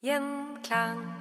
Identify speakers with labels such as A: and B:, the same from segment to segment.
A: Gjenklang.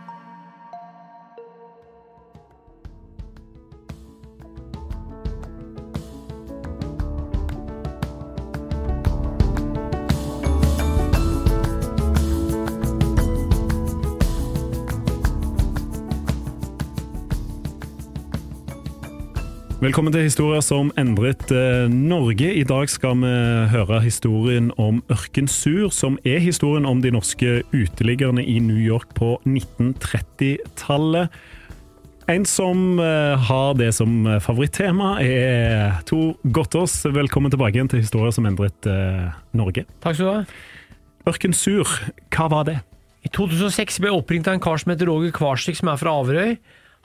B: Velkommen til Historier som endret eh, Norge. I dag skal vi høre historien om Ørkensur, som er historien om de norske uteliggerne i New York på 1930-tallet. En som eh, har det som favorittema, er Tor Gottaas. Velkommen tilbake igjen til Historier som endret eh, Norge.
C: Takk skal du ha.
B: Ørkensur, hva var det?
C: I 2006 ble jeg oppringt av en kar som heter Roger Kvarsvik, som er fra Averøy.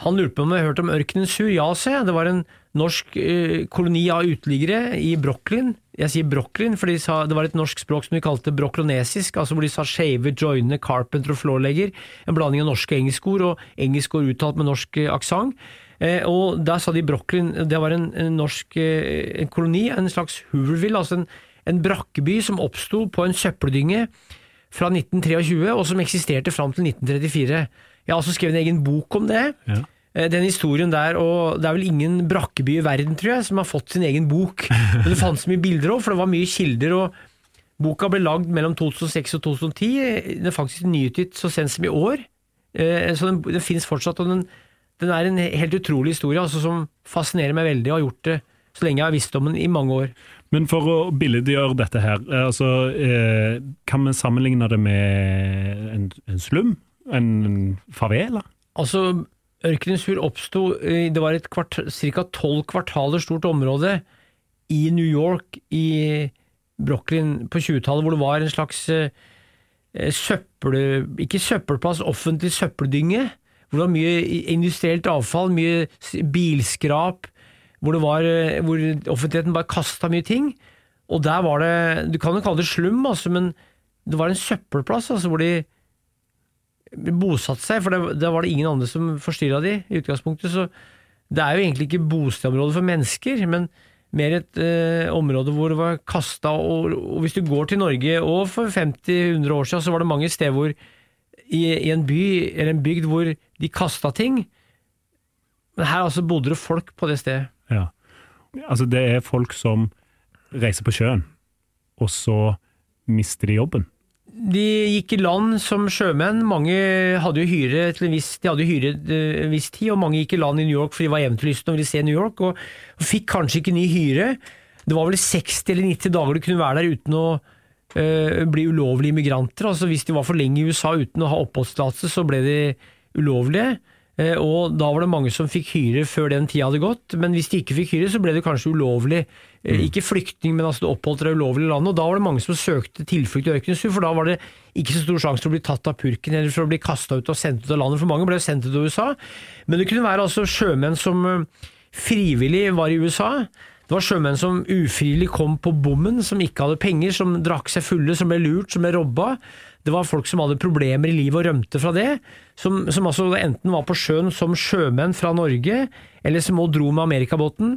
C: Han lurte på om jeg hørte om ørkenen Sur. Ja, se. Det var en norsk eh, koloni av uteliggere i Brooklyn. Jeg sier Brooklyn for de sa, det var et norsk språk som de kalte broklonesisk, altså hvor de sa shave, joine, carpenter og floorlegger. En blanding av norske og engelske ord, og engelske ord uttalt med norsk eh, aksent. Eh, og der sa de Brooklyn, det var en, en norsk eh, en koloni, en slags Hooverville, altså en, en brakkeby som oppsto på en søppeldynge fra 1923, og som eksisterte fram til 1934. Jeg har også skrevet en egen bok om det.
B: Ja.
C: Eh, Den historien der, og det er vel ingen brakkeby i verden, tror jeg, som har fått sin egen bok. Men det fantes mye bilder òg, for det var mye kilder. og Boka ble lagd mellom 2006 og 2010. Den er faktisk nyutgitt så sent som i år. Eh, Så den, den finnes fortsatt, og den, den er en helt utrolig historie altså, som fascinerer meg veldig, og har gjort det så lenge jeg har visst om den i mange år.
B: Men for å billedgjøre dette her, eh, altså, kan vi sammenligne det med en, en slum? En favela?
C: Altså, Ørkenens Sur oppsto Det var et ca. tolv kvartaler stort område i New York, i Brooklyn, på 20-tallet, hvor det var en slags eh, søppel... Ikke søppelplass, offentlig søppeldynge. Hvor det var mye industrielt avfall, mye bilskrap. Hvor, var, eh, hvor offentligheten bare kasta mye ting. Og der var det Du kan jo kalle det slum, altså, men det var en søppelplass altså, hvor de bosatte seg, for da var det ingen andre som forstyrra de i utgangspunktet. Så det er jo egentlig ikke bostedområde for mennesker, men mer et eh, område hvor det var kasta og, og hvis du går til Norge, og for 50-100 år siden, så var det mange steder hvor i, i en by eller en bygd hvor de kasta ting. Men her altså bodde det folk på det stedet.
B: Ja. Altså, det er folk som reiser på sjøen, og så mister de jobben.
C: De gikk i land som sjømenn. Mange hadde jo hyre til en viss, de hadde hyre eh, en viss tid, og mange gikk i land i New York fordi de var eventyrlystne og ville se New York, og, fikk kanskje ikke ny hyre. Det var vel 60 eller 90 dager de kunne være der uten å eh, bli ulovlige immigranter. Altså Hvis de var for lenge i USA uten å ha oppholdstillatelse, så ble de ulovlige. Eh, og da var det mange som fikk hyre før den tida hadde gått, men hvis de ikke fikk hyre, så ble det kanskje ulovlig. Mm. Ikke flyktning, men altså du oppholdt deg ulovlig i landet, og da var det mange som søkte tilflukt i ørkenen, for da var det ikke så stor sjanse for å bli tatt av purken eller for å bli kasta ut og sendt ut av landet, for mange ble jo sendt ut av USA. Men det kunne være altså sjømenn som eh, frivillig var i USA. Det var sjømenn som ufrivillig kom på bommen, som ikke hadde penger, som drakk seg fulle, som ble lurt, som ble robba. Det var folk som hadde problemer i livet og rømte fra det, som, som altså enten var på sjøen som sjømenn fra Norge, eller som også dro med amerikabåten.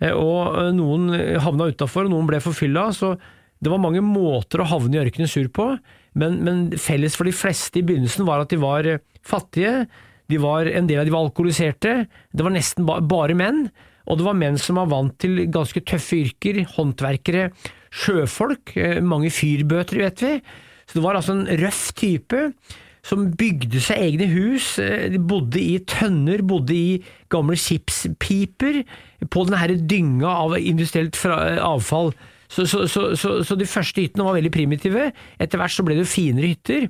C: Eh, Og eh, noen havna utafor, og noen ble forfylla. Så det var mange måter å havne i ørkenen sur på, men, men felles for de fleste i begynnelsen var at de var eh, fattige, de var, en del av de var alkoholiserte, det var nesten ba, bare menn. Og det var menn som var vant til ganske tøffe yrker, håndverkere, sjøfolk, eh, mange fyrbøter, vet vi. Så det var altså en røff type som bygde seg egne hus, eh, de bodde i tønner, bodde i gamle skipspiper, på denne dynga av industrielt fra, avfall. Så, så, så, så, de første hyttene var veldig primitive. Etter hvert så ble det finere hytter.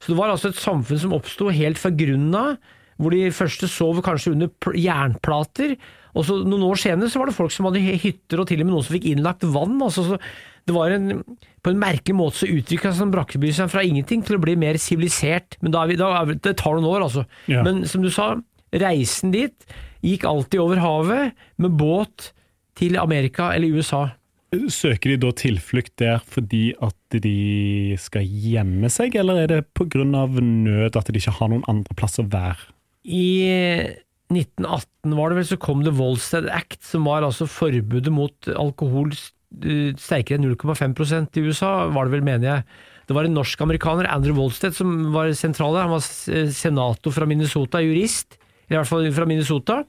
C: Så det var altså et samfunn som oppsto helt fra grunnen av, hvor de første sov kanskje under jernplater. Og så Noen år senere så var det folk som hadde hytter, og til og med noen som fikk innlagt vann. altså så det var en, På en merkelig måte så uttrykka seg Brakkeby seg fra ingenting til å bli mer sivilisert. Men da er vi, da det tar noen år, altså.
B: Ja.
C: Men som du sa, reisen dit gikk alltid over havet med båt til Amerika eller USA.
B: Søker de da tilflukt der fordi at de skal gjemme seg, eller er det pga. nød at de ikke har noen andre plass å være?
C: I 1918 var det vel, så kom det Volstead Act, som var altså forbudet mot alkohol eh, sterkere enn 0,5% i USA, var det vel, mener jeg. Det var en norsk-amerikaner, Andrew Volstead, som var sentral der. Han var senator fra Minnesota, jurist, i hvert fall fra Minnesota.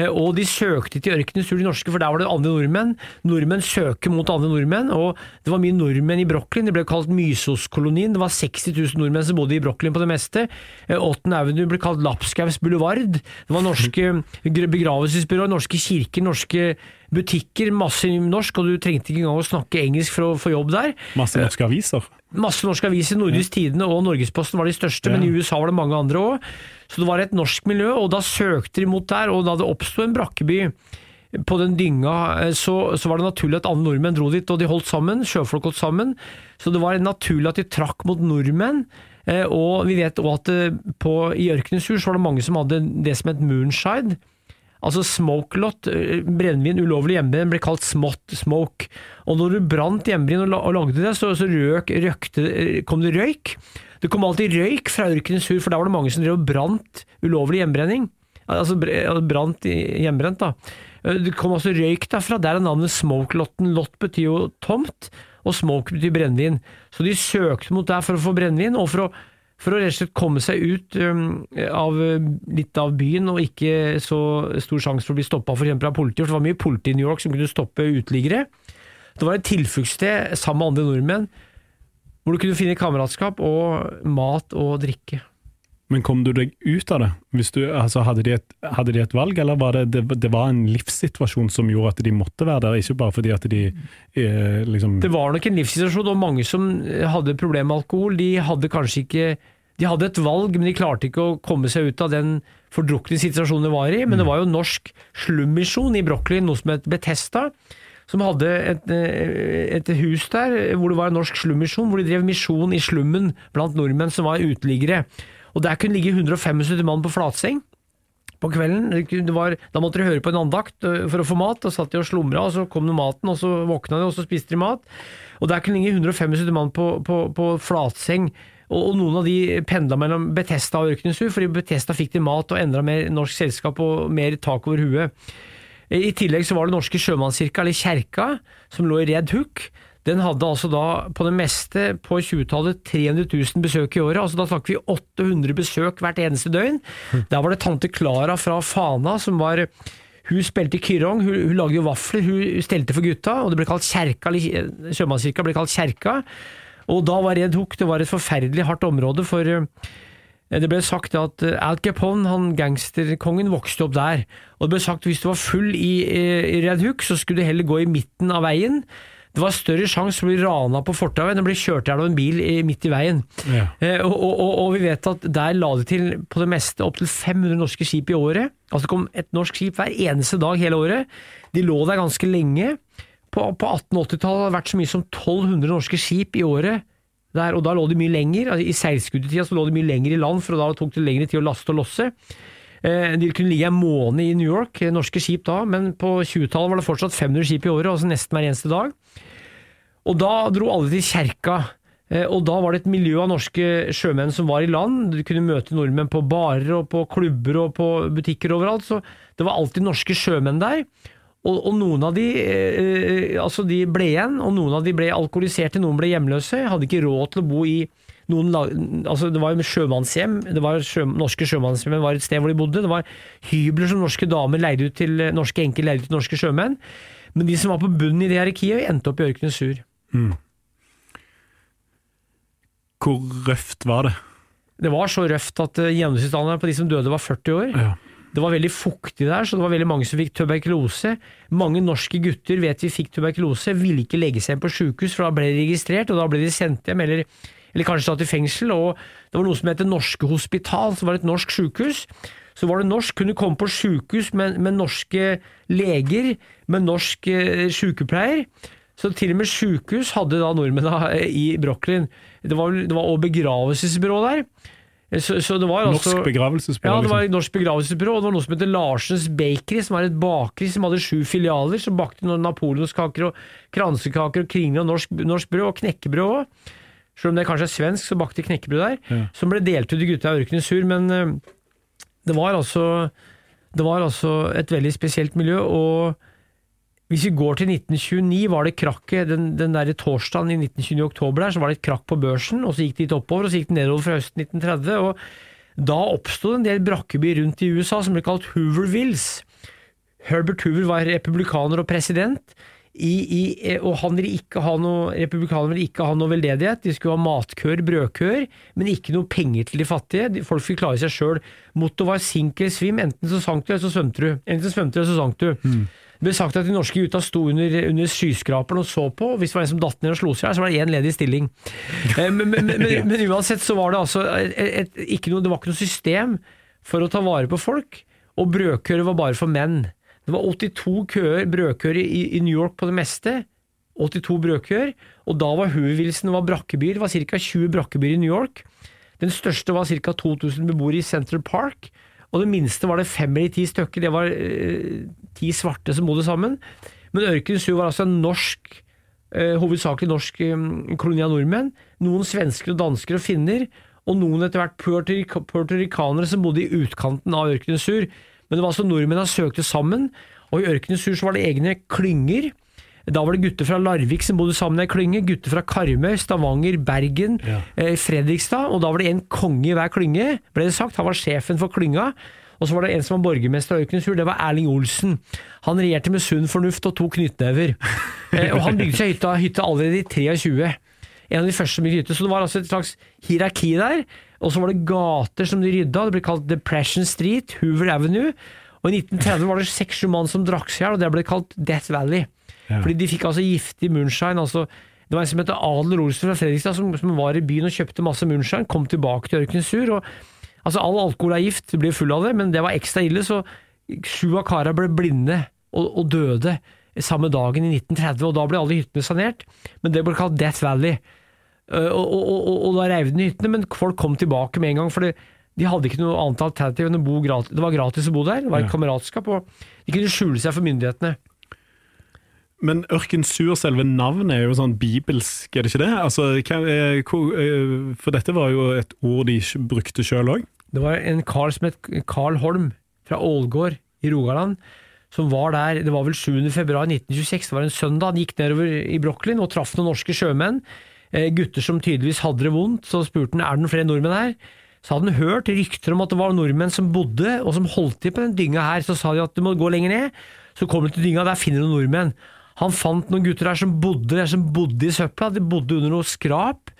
C: Eh, og de søkte til ørkenens sur, de norske, for der var det andre nordmenn. Nordmenn søker mot andre nordmenn, og det var mye nordmenn i Brooklyn. Det ble kalt Mysoskolonien. Det var 60 000 nordmenn som bodde i Brooklyn på det meste. Åtten eh, Avenue ble kalt Lapskaus boulevard. Det var norske begravelsesbyråer, norske kirker, norske butikker, masse norsk, og du trengte ikke engang å snakke engelsk for å få jobb der.
B: Masse norske aviser?
C: Masse norske aviser. Nordisk Tidende og Norgesposten var de største,
B: Ja.
C: men i USA var det mange andre òg. Så det var et norsk miljø, og da søkte de mot der, og da det oppsto en brakkeby på den dynga, eh, så, så var det naturlig at alle nordmenn dro dit, og de holdt sammen, sjøfolk holdt sammen. Så det var naturlig at de trakk mot nordmenn. eh, Og vi vet òg at eh, på, i Ørkenens hus var det mange som hadde det som het moonshine. Altså smokelot, eh, brennevin, ulovlig hjemmebrent, ble kalt smått smoke. Og når du brant hjemmebrent og, lagde det, så, så røk, røkte, eh, kom det røyk. Det kom alltid røyk fra Ørkenens Hur, for der var det mange som drev og brant ulovlig hjemmebrenning. Altså brant i- hjemmebrent, da. Eh, Det kom altså røyk derfra. Der er navnet smokelotten. Lott betyr jo tomt, og smoke betyr brennevin. Så de søkte mot der for å få brennevin, og for å for å rett og slett komme seg ut um, av litt av byen og ikke så stor sjanse for å bli stoppa f.eks. av politiet. For det var mye politi i New York som kunne stoppe uteliggere. Det var et tilfluktssted sammen med andre nordmenn hvor du kunne finne kameratskap og mat og drikke.
B: Men kom du deg ut av det? Du, altså, hadde, de et, hadde de et valg, eller var det, det, det var en livssituasjon som gjorde at de måtte være der, ikke bare fordi at de eh, liksom
C: Det var nok en livssituasjon, og mange som hadde problemer med alkohol, de hadde kanskje ikke De hadde et valg, men de klarte ikke å komme seg ut av den fordrukne situasjonen de var i. Men det var jo norsk slummisjon i Brooklyn, noe som het Betesta. Som hadde et, eh, et hus der hvor det var en norsk slummisjon, hvor de drev misjon i slummen blant nordmenn som var uteliggere. Og der kunne ligge 175 mann på flatseng på kvelden. Var, da måtte de høre på en andakt for å få mat. Da satt de og slumra, og så kom det maten, og så våkna de, og så spiste de mat. Og der kunne ligge 175 mann på, på, på flatseng. Og, og noen av de pendla mellom Betesta og Ørkenens Hus, fordi Betesta fikk de mat og endra mer norsk selskap og mer tak over huet. I tillegg så var det norske sjømannskirka, eller kjerka, som lå i Red Hook. Den hadde altså da på det meste på 20-tallet 300 000 besøk i året. altså Da snakker vi 800 besøk hvert eneste døgn. Der var det tante Klara fra Fana som var Hun spilte kyrong, hun, hun lagde jo vafler, hun stelte for gutta, og det ble kalt kjerka, eller sjømannskirka ble kalt kjerka. Og da var Red Hook det var et forferdelig hardt område, for eh, det ble sagt at eh, Al Capone, han gangsterkongen, vokste opp der. Og det ble sagt at hvis du var full i, eh, i Red Hook, så skulle du heller gå i midten av veien. Det var større sjanse for å bli rana på fortauet enn å bli kjørt i hjel av en bil midt i veien.
B: Ja.
C: Eh, og, og, og, vi vet at der la det til på det meste opptil 500 norske skip i året. Altså det kom et norsk skip hver eneste dag hele året. De lå der ganske lenge. På, på 1880-tallet har det vært så mye som 1200 norske skip i året. Der, og da lå de mye lenger. Altså, I seilskuddetida så lå de mye lenger i land, for da tok det lengre tid å laste og losse. Eh, De kunne ligge en måned i New York, eh, norske skip da, men på 20-tallet var det fortsatt 500 skip i året, altså nesten hver eneste dag. Og da dro alle til kjerka. eh, Og da var det et miljø av norske sjømenn som var i land. Du kunne møte nordmenn på barer og på klubber og på butikker overalt. Så det var alltid norske sjømenn der. Og, og noen av de, eh, altså de ble igjen, og noen av de ble alkoholiserte, noen ble hjemløse. Hadde ikke råd til å bo i noen lag, altså Det var jo sjømannshjem. det var sjø, Norske sjømannshjem var et sted hvor de bodde. Det var hybler som norske damer leide ut til norske enker leide ut til norske sjømenn. Men de som var på bunnen i det hierarkiet, endte opp i Ørkenen sur.
B: Hvor røft var det?
C: Det var så røft at eh, gjennomsnittsalderen på de som døde var 40 år.
B: Ja.
C: Det var veldig fuktig der, så det var veldig mange som fikk tuberkulose. Mange norske gutter vet vi fikk tuberkulose, ville ikke legge seg inn på sjukehus, for da ble de registrert, og da ble de sendt hjem, eller, eller kanskje satt i fengsel. Og det var noe som het Norske Hospital, som var et norsk sjukehus. Så var det norsk, kunne komme på sjukehus med, med norske leger, med norsk eh, sjukepleier. Så til og med sjukehus hadde da nordmennene i Brooklyn. Det var, det var også begravelsesbyrå der. Så, så det var altså,
B: Norsk begravelsesbyrå.
C: ja, det var
B: liksom.
C: et norsk begravelsesbyrå, og det var noe som heter Larsens Bakery, som var et bakeri som hadde sju filialer, som bakte napoleonskaker og kransekaker og kringer og norsk, norsk brød, og knekkebrød òg. Selv om det kanskje er svensk, så bakte de knekkebrød der.
B: Ja.
C: Som ble delt ut i Gutta i ørkenen men eh, det var altså Det var altså et veldig spesielt miljø, og hvis vi går til 1929, var det krakket den, den der torsdagen i 1929 i oktober der, så var det et krakk på børsen, og så gikk det litt oppover, og så gikk det nedover fra høsten 1930. og Da oppsto en del brakkebyer rundt i USA som ble kalt Hoovervilles. Herbert Hoover var republikaner og president, i, i, og han ville ikke ha noe, republikanerne ville ikke ha noe veldedighet. De skulle ha matkøer, brødkøer, men ikke noe penger til de fattige. Folk fikk klare seg sjøl. Mottoet var sink eller svim. Enten så sank du, eller så svømte du. Enten så svømte du, eller så sank du. Det ble sagt at de norske gutta sto under, under skyskraperen og så på, og hvis det var en som datt ned og slo seg, så var det én ledig stilling. Eh, Men, men, men, men uansett så var det altså et, et, ikke noe, det var ikke noe system for å ta vare på folk, og brødkøer var bare for menn. Det var 82 køer, brødkøer i, i New York på det meste. 82 brødkøer, og da var Hoovervilsen var brakkebyer. Det var ca. 20 brakkebyer i New York. Den største var ca. 2000 beboere i Central Park, og det minste var det fem eller ti stykker. Det var eh, ti svarte som bodde sammen. Men Ørkenens Hu var altså en norsk, eh, hovedsakelig norsk eh, koloni av nordmenn. Noen svensker og dansker og finner, og noen etter hvert puertorikanere som bodde i utkanten av Ørken Sur. Men det var altså nordmennene søkte sammen, og i Ørkenesur så var det egne klynger. Da var det gutter fra Larvik som bodde sammen i ei klynge, gutter fra Karmøy, Stavanger, Bergen,
B: Ja.
C: eh, Fredrikstad, og da var det en konge i hver klynge, ble det sagt. Han var sjefen for klynga. Og så var det en som var borgermester av Ørkenens Hul, det var Erling Olsen. Han regjerte med sunn fornuft og to knyttnever. Eh, og han bygde seg hytta, hytta allerede i 23. En av de første som gikk ute. Så det var altså et slags hierarki der. Og så var det gater som de rydda. Det ble kalt Depression Street, Hoover Avenue. Og i 1930 var det seks-sju mann som drakk seg i hjel, og det ble kalt Death Valley.
B: Ja.
C: Fordi de fikk altså giftig moonshine. altså det var en som het Adler Olsen fra Fredrikstad som, som var i byen og kjøpte masse moonshine, kom tilbake til Ørkenen Sur. og altså All alkohol er gift, du blir full av det, men det var ekstra ille, så sju av kara ble blinde og, og døde samme dagen i 1930, og da ble alle hyttene sanert. Men det ble kalt Death Valley. Uh, og, og, og, og da reiv de hyttene, men folk kom tilbake med en gang. for det, de hadde ikke noe annet alternativ enn å bo gratis. Det var gratis å bo der, det var et kameratskap, og de kunne skjule seg for myndighetene.
B: Men Ørken Sur, selve navnet, er jo sånn bibelsk, er det ikke det? Altså, eh, eh, for dette var jo et ord de brukte sjøl òg.
C: Det var en kar som het Carl Holm fra Ålgård i Rogaland, som var der Det var vel 7. februar 1926, det var en søndag. Han gikk nedover i Brooklyn og traff noen norske sjømenn. Eh, gutter som tydeligvis hadde det vondt. Så spurte han er det noen flere nordmenn her. Så hadde han hørt rykter om at det var nordmenn som bodde og som holdt til på den dynga her. Så sa de at du må gå lenger ned. Så kom de til dynga, der finner du noen nordmenn. Han fant noen gutter der som bodde der, som bodde i søpla. De bodde under noe skrap.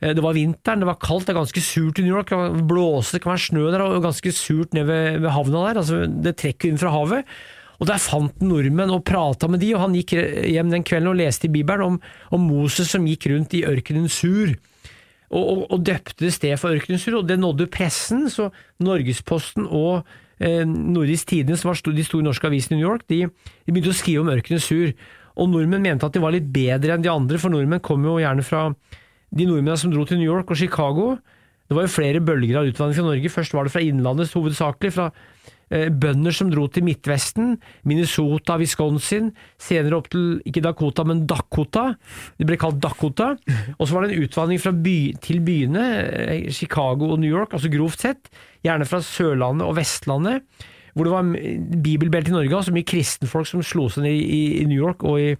C: Eh, Det var vinteren, det var kaldt, det er ganske surt i New York. Det kan blåse, det kan være snø der, og ganske surt ned ved, ved havna der. Altså, det trekker inn fra havet. Og der fant han nordmenn og prata med de, og han gikk hjem den kvelden og leste i Bibelen om, om Moses som gikk rundt i ørkenen sur. Og, og, og døpte det sted for ørkenen sur, og det nådde pressen, så Norgesposten og eh, Nordisk Tidende, som var de store norske avisene i New York, de, de begynte å skrive om ørkenen sur. Og nordmenn mente at de var litt bedre enn de andre, for nordmenn kom jo gjerne fra de nordmennene som dro til New York og Chicago. Det var jo flere bølger av utvandring fra Norge. Først var det fra innlandet hovedsakelig, fra bønder som dro til Midtvesten, Minnesota, Wisconsin, senere opp til ikke Dakota, men Dakota. Det ble kalt Dakota. Og så var det en utvandring fra by, til byene, eh, Chicago og New York, altså grovt sett, gjerne fra Sørlandet og Vestlandet, hvor det var bibelbelte i Norge, altså mye kristenfolk som slo seg ned i, i New York og i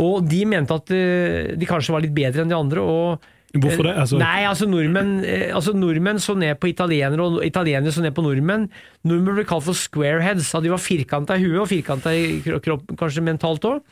C: og de mente at eh, de kanskje var litt bedre enn de andre. og
B: Hvorfor det? Altså,
C: Nei, altså nordmenn, eh, altså nordmenn så ned på italienere, og italienere så ned på nordmenn. Nordmenn ble kalt for squareheads, og de var firkanta i huet og firkanta i kro- kropp, kanskje mentalt òg.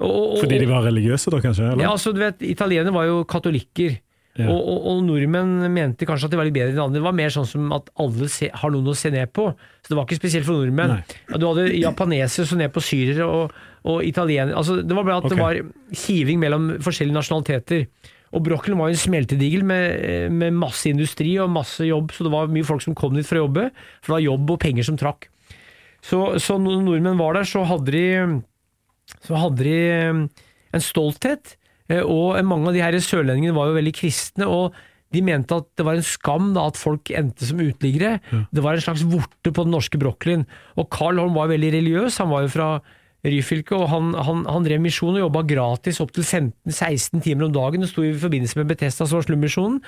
B: fordi de var religiøse, da, kanskje? Eller?
C: Ja, altså du vet, Italienere var jo katolikker.
B: Ja.
C: Og, og, og nordmenn mente kanskje at de var litt bedre enn andre. Det var mer sånn som at alle se, har noen å se ned på. Så det var ikke spesielt for nordmenn.
B: Nei.
C: Du hadde japanesere som så ned på syrere og, og italienere. Altså, det var bare at
B: okay.
C: det var kiving mellom forskjellige nasjonaliteter. Og Brokkelen var jo en smeltedigel med, med masse industri og masse jobb, så det var mye folk som kom dit for å jobbe. For det var jobb og penger som trakk. Så, så når nordmenn var der, så hadde de, så hadde de eh, en stolthet. eh, Og mange av de her sørlendingene var jo veldig kristne. og de mente at det var en skam da at folk endte som uteliggere. Det var en slags vorte på den norske brokkolien. Og Carl Holm var veldig religiøs. Han var jo fra Ryfylke, og han, han, han drev misjon og jobba gratis opptil 15-16 timer om dagen. Det sto i forbindelse med Betesta, som var slummisjonen,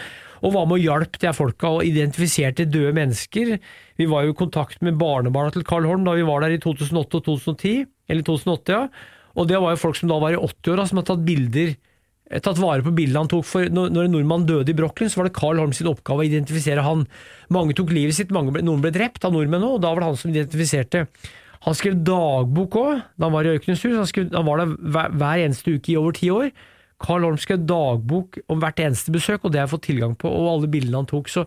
C: og var med og hjalp de folka og identifiserte døde mennesker. Vi var jo i kontakt med barnebarna til Carl Holm da vi var der i 2008 og 2010, eller 2008, ja. Og det var jo folk som da var i 80-åra, som har tatt bilder tatt vare på bildet han tok. for Når en nordmann døde i Brooklyn, så var det Carl Holm sin oppgave å identifisere han. Mange tok livet sitt, ble, noen ble drept av nordmenn òg, og da var det han som identifiserte. Han skrev dagbok òg, da han var i Øykenes hus. Han, skrev, han var der hver, hver eneste uke i over ti år. Carl Holm skrev dagbok om hvert eneste besøk, og det har jeg fått tilgang på, og alle bildene han tok. Så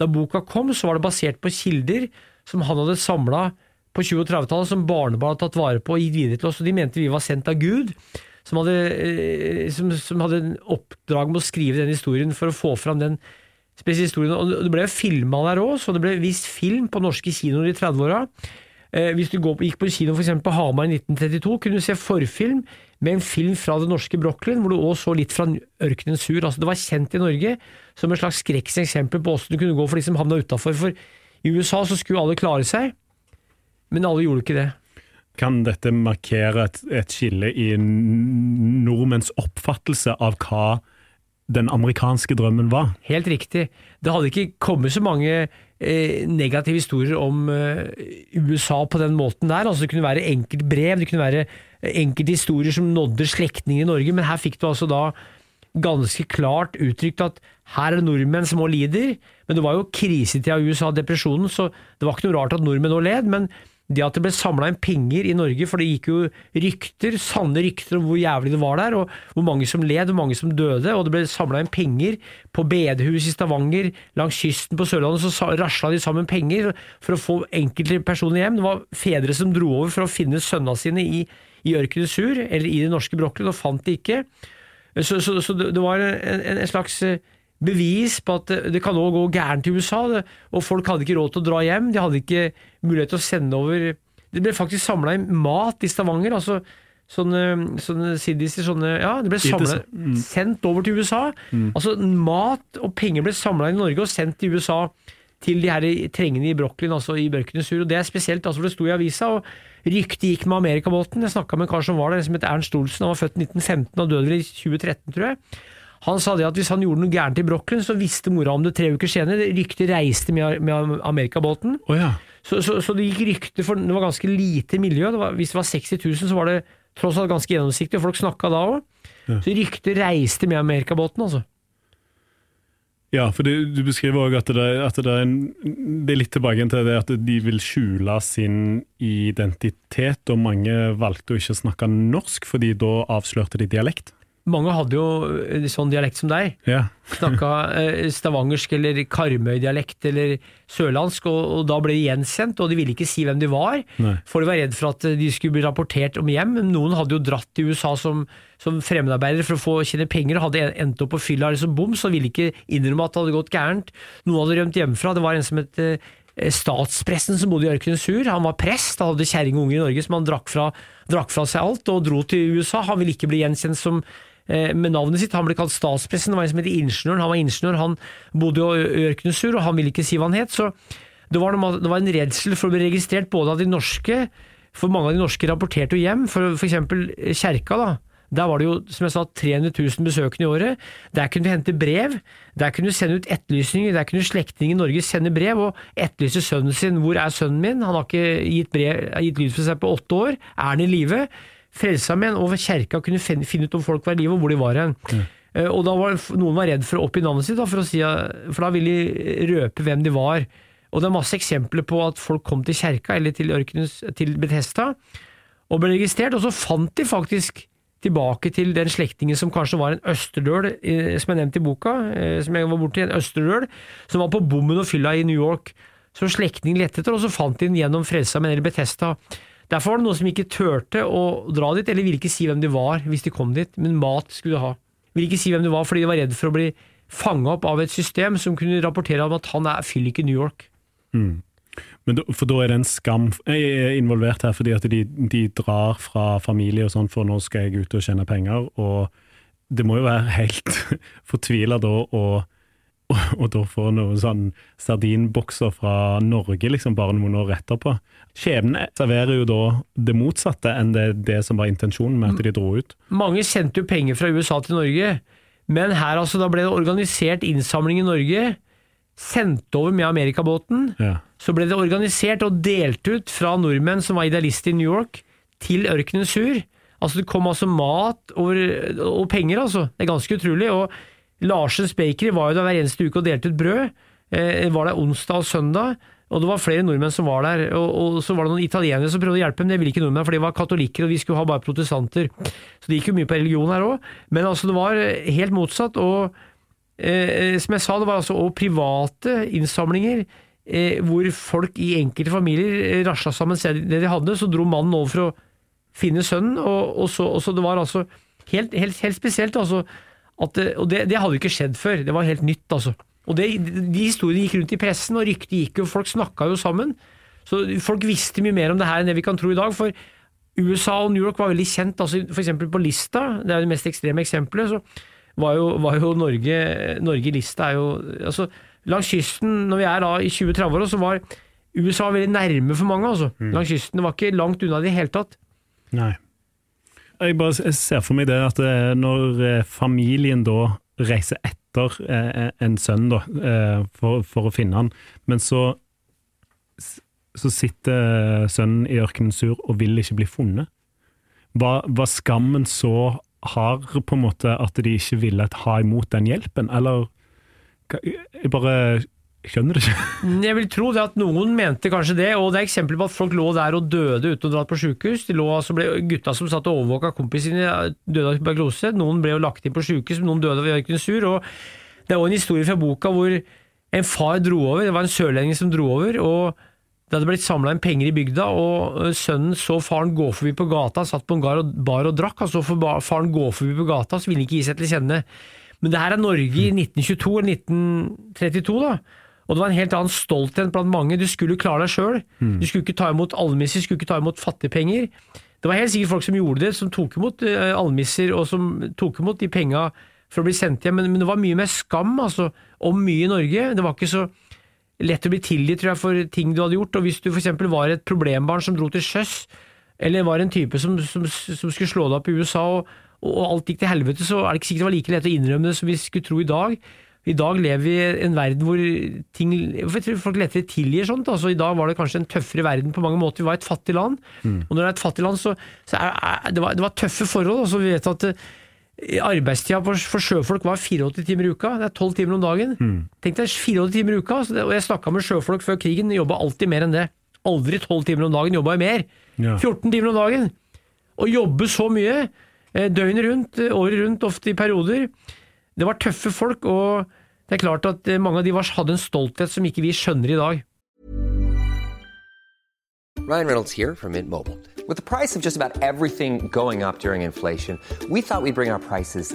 C: da boka kom, så var det basert på kilder som han hadde samla på 20- og 30-tallet, som barnebarn hadde tatt vare på og gitt videre til oss. Og de mente vi var sendt av Gud, som hadde, eh, som, som hadde en oppdrag med å skrive den historien for å få fram den spesielle historien. Og det ble filma der òg, så det ble vist film på norske kinoer i 30-åra. Eh, hvis du går på, gikk på kino for eksempel på Hamar i 1932, kunne du se forfilm med en film fra det norske Brochlin, hvor du også så litt fra Ørkenens sur. Altså, det var kjent i Norge som et slags skrekkeksempel på hvordan det kunne gå for de som havna utafor. For i USA så skulle alle klare seg, men alle gjorde ikke det.
B: Kan dette markere et, et skille i nordmenns oppfattelse av hva den amerikanske drømmen var?
C: Helt riktig. Det hadde ikke kommet så mange negative historier om eh, USA på den måten der. Altså, det kunne være enkeltbrev, det kunne være enkelthistorier historier som nådde slektninger i Norge, men her fikk du altså da ganske klart uttrykt at her er det nordmenn som også lider. Men det var jo krisetida i USA, depresjonen, så det var ikke noe rart at nordmenn nå led. Men det at det ble samla inn penger i Norge, for det gikk jo rykter, sanne rykter om hvor jævlig det var der, og hvor mange som led, hvor mange som døde, og det ble samla inn penger på bedehus i Stavanger, langs kysten på Sørlandet, så rasla de sammen penger for å få enkelte personer hjem. Det var fedre som dro over for å finne sønna sine i, i ørkenen sur, eller i det norske Brooklyn, og fant de ikke. Så, så, så det var en, en, en slags eh, bevis på at det, kan òg gå gærent i USA, og folk hadde ikke råd til å dra hjem. De hadde ikke mulighet til å sende over Det ble faktisk samla inn mat i Stavanger. altså Sånne, sånne siddiser, sånne Ja, det ble samlet, sendt over til USA. Altså Mat og penger ble samla inn i Norge og sendt til USA til de her trengende i Brooklyn, altså i Børkenes sur. Og det er spesielt, altså for det sto i avisa, og ryktet gikk med Amerikabåten. Jeg snakka med en kar som var der, som het Ernst Olsen. Han var født i 1915 og døde vel i 2013, tror jeg. Han sa det at hvis han gjorde noe gærent i Brooklyn, så visste mora om det tre uker senere. Ryktet reiste med, med Amerikabåten.
B: Oh, ja.
C: Så, så, så det gikk rykter, for det var ganske lite miljø. Det var, hvis det var 60 000, så var det tross alt ganske gjennomsiktig, og folk snakka da òg. Så ryktet reiste med Amerikabåten, altså.
B: Ja, for du, du beskriver òg at, det, at det, er en, det er litt tilbake til det at de vil skjule sin identitet, og mange valgte å ikke snakke norsk, fordi da avslørte de dialekt.
C: Mange hadde jo eh, sånn dialekt som deg.
B: Ja.
C: Snakka eh, stavangersk eller Karmøy-dialekt eller sørlandsk, og, og da ble de gjensendt, og de ville ikke si hvem de var.
B: Nei.
C: For de var redd for at de skulle bli rapportert om hjem. Noen hadde jo dratt til USA som, som fremmedarbeidere for å få tjene penger, og hadde endt opp på fylla eller som bom, så ville ikke innrømme at det hadde gått gærent. Noen hadde rømt hjemmefra. Det var en som het eh, statspresten som bodde i Ørkenens sur. Han var prest, han hadde kjerring og unger i Norge, som han drakk fra, drakk fra seg alt, og dro til USA. Han ville ikke bli gjenkjent som eh, med navnet sitt. Han ble kalt statspressen, Det var en som het Ingeniøren. Han var ingeniør, han bodde jo i Ørkenens og han ville ikke si hva han het. Så det var, noe- det var en redsel for å bli registrert både av de norske, for mange av de norske rapporterte jo hjem, for f.eks. kjerka. da. Der var det jo, som jeg sa, 300 000 besøkende i året. Der kunne du hente brev. Der kunne du sende ut etterlysninger. Der kunne slektninger i Norge sende brev og etterlyse sønnen sin. 'Hvor er sønnen min?' Han har ikke gitt, brev, gitt lyd for seg på åtte år. Er han i live? Frelsesarmeen og kjerka kunne finne ut om folk var i live og hvor de var hen. Mm. Og da var noen var redd for å oppgi navnet sitt, da, for, å si, for da ville de røpe hvem de var. Og det er masse eksempler på at folk kom til kjerka eller til, ørkenens, til Bethesda og ble registrert, og så fant de faktisk tilbake til den slektningen som kanskje var en østerdøl, eh, som jeg nevnte i boka, eh, som jeg var borti, en østerdøl, som var på bommen og fylla i New York, Så slektningen lette etter, og så fant de den gjennom Frelsesarmeen eller Betesta. Derfor var det noen som ikke turte å dra dit, eller ville ikke si hvem de var hvis de kom dit, men mat skulle de ha. Ville ikke si hvem de var fordi de var redd for å bli fanga opp av et system som kunne rapportere om at han er fyllik i New York.
B: Mm. Da, for da er det en skam involvert her, fordi at de, de drar fra familie og sånn, for nå skal jeg ut og tjene penger. Og det må jo være helt fortvila da å og da få noen sånn sardinbokser fra Norge liksom bare noen år etterpå. Skjebnen serverer jo da det motsatte enn det, det, som var intensjonen med at de dro ut.
C: Mange sendte jo penger fra USA til Norge, men her altså da ble det organisert innsamling i Norge sendt over med amerikabåten. Ja. Så ble det organisert og delt ut fra nordmenn som var idealister i New York, til ørkenen sur. Altså Det kom altså mat over, og penger, altså. Det er ganske utrolig. Og Larsens Bakery var jo der hver eneste uke og delte ut brød. Eh, var der onsdag og søndag. Og det var flere nordmenn som var der. Og, og så var det noen italienere som prøvde å hjelpe dem. Det ville ikke nordmenn, for de var katolikker, og vi skulle ha bare protestanter. Så det gikk jo mye på religion her òg. Men altså, det var helt motsatt. og eh, som jeg sa, det var altså òg private innsamlinger eh, hvor folk i enkelte familier rasla sammen det de hadde. Så dro mannen over for å finne sønnen, og, og, så, og så, det var altså helt, helt, helt spesielt. altså, at, Og det, det, hadde ikke skjedd før. Det var helt nytt, altså. Og det, De historiene gikk rundt i pressen, og ryktet gikk jo, folk snakka jo sammen. Så folk visste mye mer om det her enn det vi kan tro i dag. for USA og New York var veldig kjent. altså F.eks. på Lista, det er jo det mest ekstreme eksempelet. så var jo, var jo Norge Norge lista er jo altså, Langs kysten, når vi er da i 20-30-åra, så var USA veldig nærme for mange. altså. Mm. Langs kysten. Det var ikke langt unna i det hele tatt.
B: Nei. Jeg bare ser for meg det at eh, når eh, familien da reiser etter eh, en sønn da, for, for å finne han, men så så sitter sønnen i ørkenen sur og vil ikke bli funnet. Var, var skammen så har på en måte at de ikke ville ha imot den hjelpen, eller Jeg bare skjønner ikke.
C: Jeg vil tro det at noen mente kanskje det, og det er eksempler på at folk lå der og døde uten å dra på sykehus. De altså gutta som satt og overvåka kompisene sine, døde av tuberkulose. Noen ble jo lagt inn på sykehus, noen døde av ørkensur. Og det er òg en historie fra boka hvor en far dro over, det var en sørlending som dro over. og det hadde blitt samla inn penger i bygda, og sønnen så faren gå forbi på gata, satt på en bar og, bar og drakk. Han så faren gå forbi på gata, så ville han ikke gi seg til kjenne. Men det her er Norge i 1922 eller 1932, da. Og det var en helt annen stolthet blant mange. Du skulle klare deg sjøl. Mm. Du skulle ikke ta imot almisser, skulle ikke ta imot fattigpenger. Det var helt sikkert folk som gjorde det, som tok imot uh, almisser, og som tok imot de penga for å bli sendt hjem, men, men, det var mye mer skam altså, om mye i Norge. Det var ikke så lett å bli tilgitt tror jeg, for ting du hadde gjort. Og hvis du f.eks. var et problembarn som dro til sjøs, eller var en type som, som, som skulle slå deg opp i USA, og, og, alt gikk til helvete, så er det ikke sikkert det var like lett å innrømme det som vi skulle tro i dag. I dag lever vi i en verden hvor ting jeg tror folk lettere tilgir sånt. altså I dag var det kanskje en tøffere verden på mange måter. Vi var et fattig land. Mm. Og når det er et fattig land, så, så er, er, det, var, det, var, tøffe forhold. altså Vi vet at Arbeidstida for sjøfolk var 84 timer i uka. Det er 12 timer om dagen. Mm. Tenk deg 84 timer i uka. og Jeg snakka med sjøfolk før krigen, jobba alltid mer enn det. Aldri 12 timer om dagen, jobba jeg mer. Ja. 14 timer om dagen. Å jobbe så mye, eh, døgnet rundt, eh, året rundt, ofte i perioder. Det var tøffe folk, og det er klart at eh, mange av de hadde en stolthet som ikke vi skjønner i dag.
D: Ryan Reynolds here from Mint Mobile. With the price of just about everything going up during inflation, we thought we'd bring our prices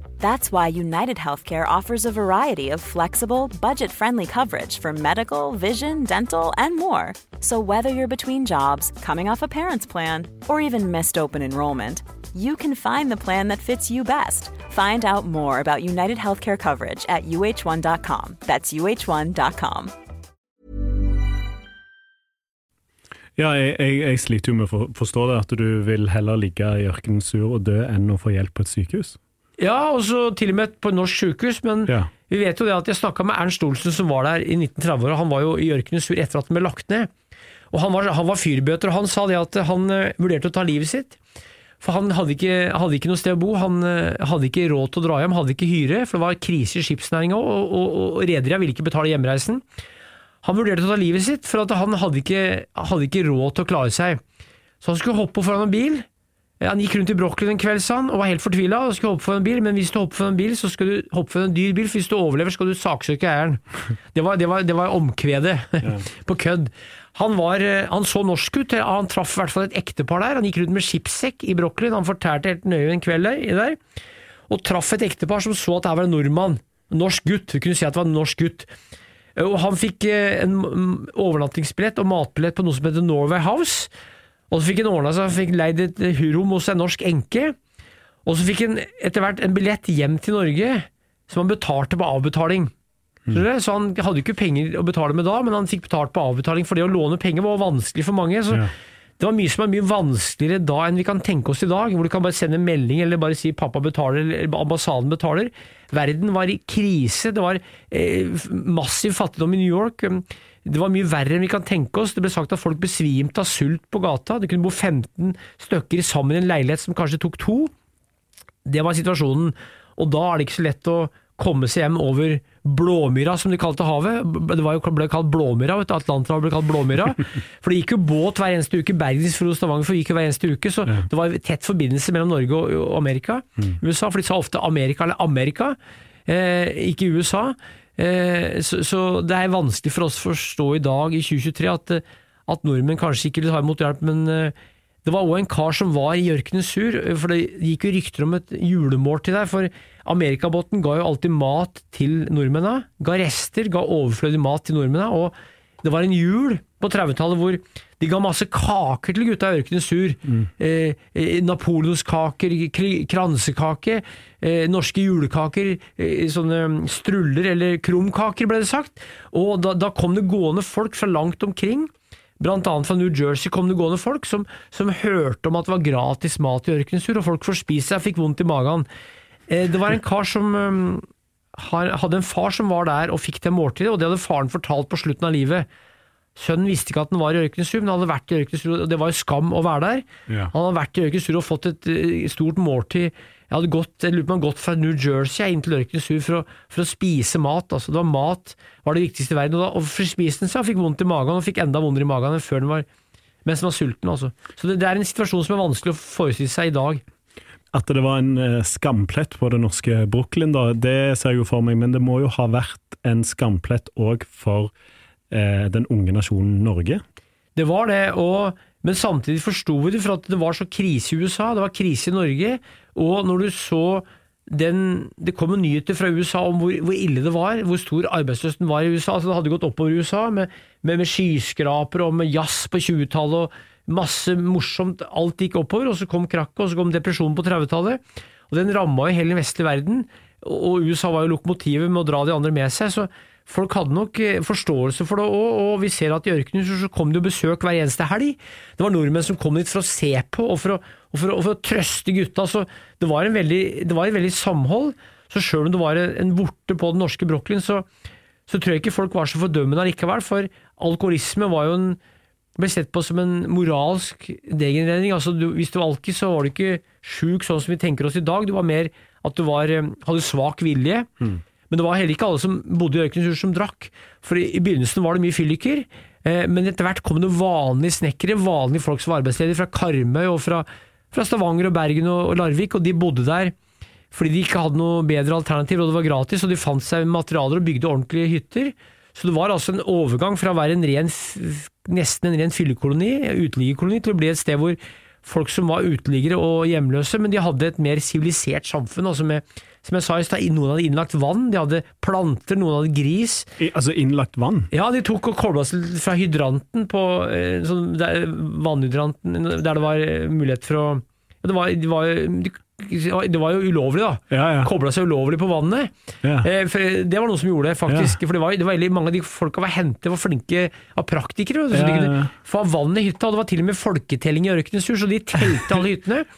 E: That's why United Healthcare offers a variety of flexible, budget friendly coverage for medical, vision, dental, and more. So, whether you're between jobs, coming off a parent's plan, or even missed open enrollment, you can find the plan that fits you best. Find out more about United Healthcare coverage at uh1.com. That's uh1.com.
B: Ja, jeg, jeg, jeg sliter med å for- forstå det, at du vil heller ligge i ørkenen sur og dø enn å få hjelp på et sykehus.
C: Ja, og så til og med på norsk sykehus, men
B: Ja.
C: vi vet jo det at jeg snakka med Ernst Olsen som var der i 1930-åra, han var jo i ørkenen sur etter at den ble lagt ned. Og han var, han var fyrbøter, og han sa det at han eh, vurderte å ta livet sitt. For han hadde ikke, hadde ikke noe sted å bo, han eh, hadde ikke råd til å dra hjem, hadde ikke hyre, for det var krise i skipsnæringa, og, og, og rederia ville ikke betale hjemreisen. Han vurderte å ta livet sitt, for at han hadde ikke, hadde ikke råd til å klare seg. Så han skulle hoppe foran en bil. Han gikk rundt i Brooklyn en kveld, sa han, og var helt fortvila og skulle hoppe for en bil, men hvis du hopper for en bil, så skal du hoppe for en dyr bil, for hvis du overlever, skal du saksøke eieren. Det var, det var, det var omkvedet på kødd. Han, var, eh, han så norsk ut, han traff i hvert fall et ektepar der. Han gikk rundt med skipssekk i Brooklyn, han fortærte helt nøye en kveld der, og traff et ektepar som så at det her var en nordmann. Norsk gutt. Vi kunne si at det var en norsk gutt. Og han fikk eh, en overnattingsbillett og matbillett på noe som heter Norway House. Og så fikk han ordna seg, fikk leid et rom hos en norsk enke. Og så fikk han etter hvert en billett hjem til Norge som han betalte på avbetaling. Mm. Så han hadde ikke penger å betale med da, men han fikk betalt på avbetaling, for det å låne penger var vanskelig for mange. Så
B: Ja.
C: det var mye som er mye vanskeligere da enn vi kan tenke oss i dag, hvor du kan bare sende en melding eller bare si 'pappa betaler' eller 'ambassaden betaler'. Verden var i krise, det var eh, massiv fattigdom i New York. Det var mye verre enn vi kan tenke oss. Det ble sagt at folk besvimte av sult på gata. Det kunne bo 15 stykker sammen i en leilighet som kanskje tok to. Det var situasjonen, og da er det ikke så lett å komme seg hjem over Blåmyra, som de kalte havet. Det var jo ble kalt Blåmyra, vet du. Atlanterhavet ble kalt Blåmyra. For det gikk jo båt hver eneste uke. Bergensfro og Stavanger gikk jo hver eneste uke, så det var tett forbindelse mellom Norge og Amerika. USA, for de sa ofte Amerika eller Amerika, eh, ikke USA. Eh, så, det er vanskelig for oss å forstå i dag, i 2023, at, eh, at nordmenn kanskje ikke vil ta imot hjelp, men eh, det var òg en kar som var i ørkenens sur, for det gikk jo rykter om et julemåltid der. For Amerikabåten ga jo alltid mat til nordmennene. Ga rester, ga overflødig mat til nordmennene. Og det var en jul på 30-tallet hvor de ga masse kaker til gutta i ørkenen sur. Mm. eh, Napoleonskaker, kransekake, eh, norske julekaker, eh, sånne struller eller krumkaker ble det sagt. Og da, da kom det gående folk fra langt omkring. Blant annet fra New Jersey kom det gående folk som, som hørte om at det var gratis mat i ørkenen sur, og folk forspiste seg, og fikk vondt i magen. Eh, Det var en kar som eh, hadde en far som var der og fikk det måltidet, og det hadde faren fortalt på slutten av livet. Sønnen visste ikke at den var i Ørkensrud, men han hadde vært i Ørkensrud, og det var jo skam å være der.
B: Ja.
C: Han hadde vært i Ørkensrud og fått et eh, stort måltid. Jeg hadde gått, jeg lurer på om han gått fra New Jersey inn til Ørkensrud for for å spise mat. Altså, det var mat var det viktigste i verden. Og, da, og for spisen seg og fikk vondt i magen, og fikk enda vondere i magen enn før den var mens den var sulten. Altså. Så det, det er en situasjon som er vanskelig å forestille seg i dag.
B: At det var en eh, skamplett på det norske Brooklyn, da, det ser jeg jo for meg, men det må jo ha vært en skamplett òg for den unge nasjonen Norge.
C: Det var det, og, men samtidig forsto vi det, for at det var så krise i USA, det var krise i Norge, og når du så den, Det kom nyheter fra USA om hvor, hvor ille det var, hvor stor arbeidsløsheten var i USA. altså Det hadde gått oppover i USA, med, med, med skyskrapere og med jazz på 20-tallet og masse morsomt. Alt gikk oppover, og så kom krakket, og så kom depresjonen på 30-tallet. Og den ramma jo hele den vestlige verden, og USA var jo lokomotivet med å dra de andre med seg. så Folk hadde nok eh, forståelse for det òg, og vi ser at i ørkenen så kom det jo besøk hver eneste helg. Det var nordmenn som kom dit for å se på og for å, og for å, og for å trøste gutta. Så det var, en veldig, det var et veldig samhold. Så sjøl om det var en vorte på den norske Brooklyn, så, så tror jeg ikke folk var så fordømmende allikevel. For alkoholisme var jo en ble sett på som en moralsk degenerering. Altså, du, hvis du var alkis, så var du ikke sjuk sånn som vi tenker oss i dag. Du var mer at du var, eh, hadde svak vilje. Men det var heller ikke alle som bodde i ørkenhus som drakk. For i, begynnelsen var det mye fylliker, eh, men etter hvert kom det vanlige snekkere, vanlige folk som var arbeidsledige fra Karmøy og fra, fra Stavanger og Bergen og Larvik, og de bodde der fordi de ikke hadde noe bedre alternativ, og det var gratis, og de fant seg materialer og bygde ordentlige hytter. Så det var altså en overgang fra å være en ren, nesten en ren fyllekoloni, uteliggerkoloni, til å bli et sted hvor folk som var uteliggere og hjemløse, men de hadde et mer sivilisert samfunn. altså med, Som jeg sa i stad, noen hadde innlagt vann, de hadde planter, noen hadde gris.
B: I, altså innlagt vann?
C: Ja, de tok og kobla seg fra hydranten på eh, sånn, der, vannhydranten, der det var eh, mulighet for å ja, det, var, det, var, det var jo ulovlig, da.
B: Ja, ja.
C: Kobla seg ulovlig på vannet.
B: Ja.
C: Eh, det var noe som gjorde det, faktisk. For det var, det var veldig mange av de folka var hentet, var flinke av praktikere. Så de kunne få vann i hytta, og det var til og med folketelling i Ørkenes Sur, så de telte alle hyttene.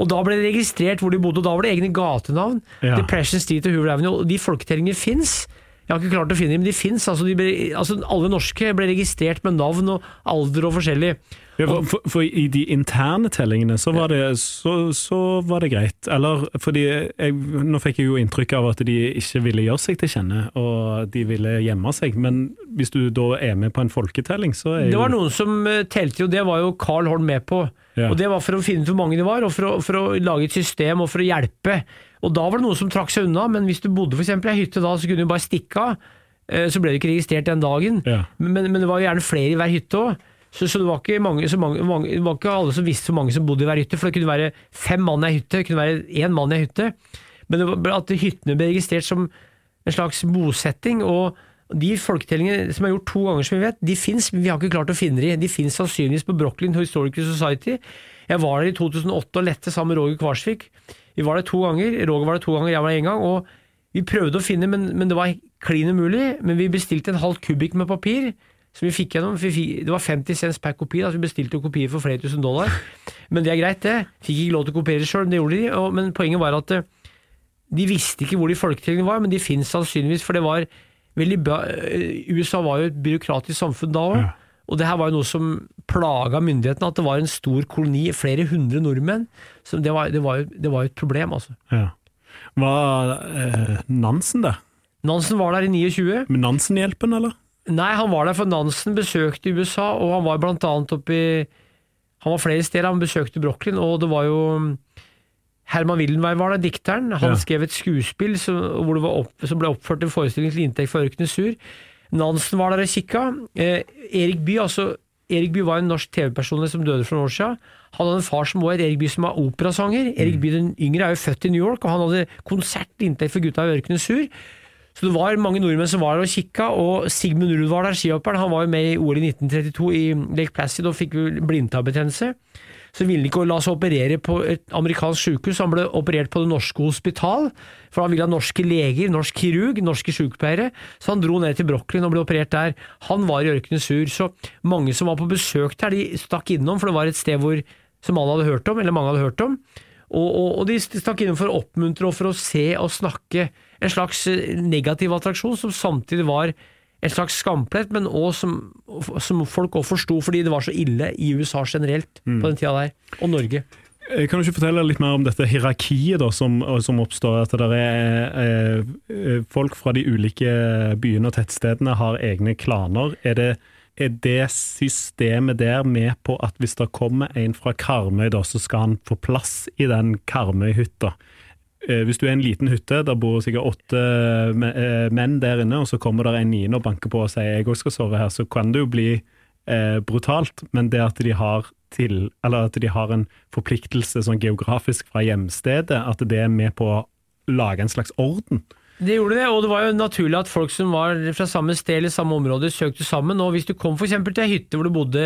C: Og da ble det registrert hvor de bodde, og da var det egne gatenavn.
B: Ja.
C: Depression Street og Hoover Avenue, og de folketellingene fins. Jeg har ikke klart å finne dem, men de fins. Altså, de ble- altså, alle norske ble registrert med navn og alder og forskjellig.
B: Ja, for, for, for i de interne tellingene så var, det, så, så var det greit. Eller fordi jeg, Nå fikk jeg jo inntrykk av at de ikke ville gjøre seg til kjenne, og de ville gjemme seg. Men hvis du da er med på en folketelling, så er
C: Det var noen som eh, telte, og det var jo Carl Holm med på.
B: Ja.
C: Og Det var for å finne ut hvor mange det var, og for å, for å lage et system og for å hjelpe. Og Da var det noen som trakk seg unna, men hvis du bodde eksempel i ei hytte da, så kunne du bare stikke av. Eh, Så ble du ikke registrert den dagen.
B: Ja.
C: Men, men det var jo gjerne flere i hver hytte òg. Så, så det var mange, så mange, mange, det var ikke alle som visste hvor mange som bodde i hver hytte, for det kunne være fem mann i ei hytte, det kunne være én mann i ei hytte. Men var at hyttene ble registrert som en slags bosetting, og de folketellingene som er gjort to ganger, som vi vet, de fins, men vi har ikke klart å finne de. De fins sannsynligvis på Brooklyn Historical Society. Jeg var der i 2008 og lette sammen med Roger Kvarsvik. Vi var der to ganger. Roger var der to ganger, jeg var der én gang. Og vi prøvde å finne, men, men det var klin umulig. Men vi bestilte en halv kubikk med papir, som vi fikk gjennom. Det var 50 cents per kopi, da, så vi bestilte jo kopier for flere tusen dollar. Men det er greit, det. Fikk ikke lov til å kopiere sjøl, men det gjorde de. Og, men poenget var at eh, de visste ikke hvor de folketellingene var, men de finnes sannsynligvis, for det var veldig bra eh, USA var jo et byråkratisk samfunn da òg. Og det her var jo noe som plaga myndighetene, at det var en stor koloni, flere hundre nordmenn. Så det var, det var, jo, det var jo et problem, altså.
B: ja. Var eh, Nansen der?
C: Nansen var der i 29.
B: Med Nansen-hjelpen, eller?
C: Nei, han var der for Nansen besøkte USA, og han var blant annet oppe i Han var flere steder, han besøkte Brooklyn, og det var jo Herman Wildenvey var der, dikteren. Han
B: Ja.
C: skrev et skuespill som, opp, som ble oppført en forestilling til inntekt for Ørkenes Sur. Nansen var der og kikka. Eh, Erik Bye, altså Erik Bye var en norsk TV-personlighet som døde for noen år siden. Han hadde en far som var Erik Bye som var operasanger. Erik Bye den yngre er jo født i New York, og han hadde konsert inntekt for gutta i Ørkenes Sur. Så det var mange nordmenn som var der og kikka, og Sigmund Ruud var der, skihopperen. Han var jo med i OL i 1932 i Lake Placid og fikk blindtarmbetennelse. Så ville han ikke la seg operere på et amerikansk sykehus, han ble operert på det norske hospital. For han ville ha norske leger, norsk kirurg, norske sykepleiere. Så han dro ned til Brooklyn og ble operert der. Han var i ørkenen Sur, så mange som var på besøk der, de stakk innom, for det var et sted hvor, som alle hadde hørt om, eller mange hadde hørt om. Og, og, og de stakk innom for å oppmuntre og for å se og snakke. En slags eh, negativ attraksjon som samtidig var en slags skamplett, men også som, som folk òg forsto fordi det var så ille i USA generelt på den tida der, og Norge.
B: Eh, Kan du ikke fortelle litt mer om dette hierarkiet da, som, som oppstår? At det er eh, eh, folk fra de ulike byene og tettstedene har egne klaner. Er det, er det systemet der med på at hvis det kommer en fra Karmøy, da, så skal han få plass i den Karmøy-hytta? Eh, Hvis du er en liten hytte, der bor sikkert åtte eh, menn der inne, og så kommer det en niende og banker på og sier jeg òg skal sove her, så kan det jo bli eh, brutalt. Men det at de til, at de har en forpliktelse sånn geografisk fra hjemstedet, at det er med på å lage en slags orden.
C: Det gjorde det, og det var jo naturlig at folk som var fra samme sted eller samme område, søkte sammen. Og hvis du kom eksempel til ei hytte hvor det bodde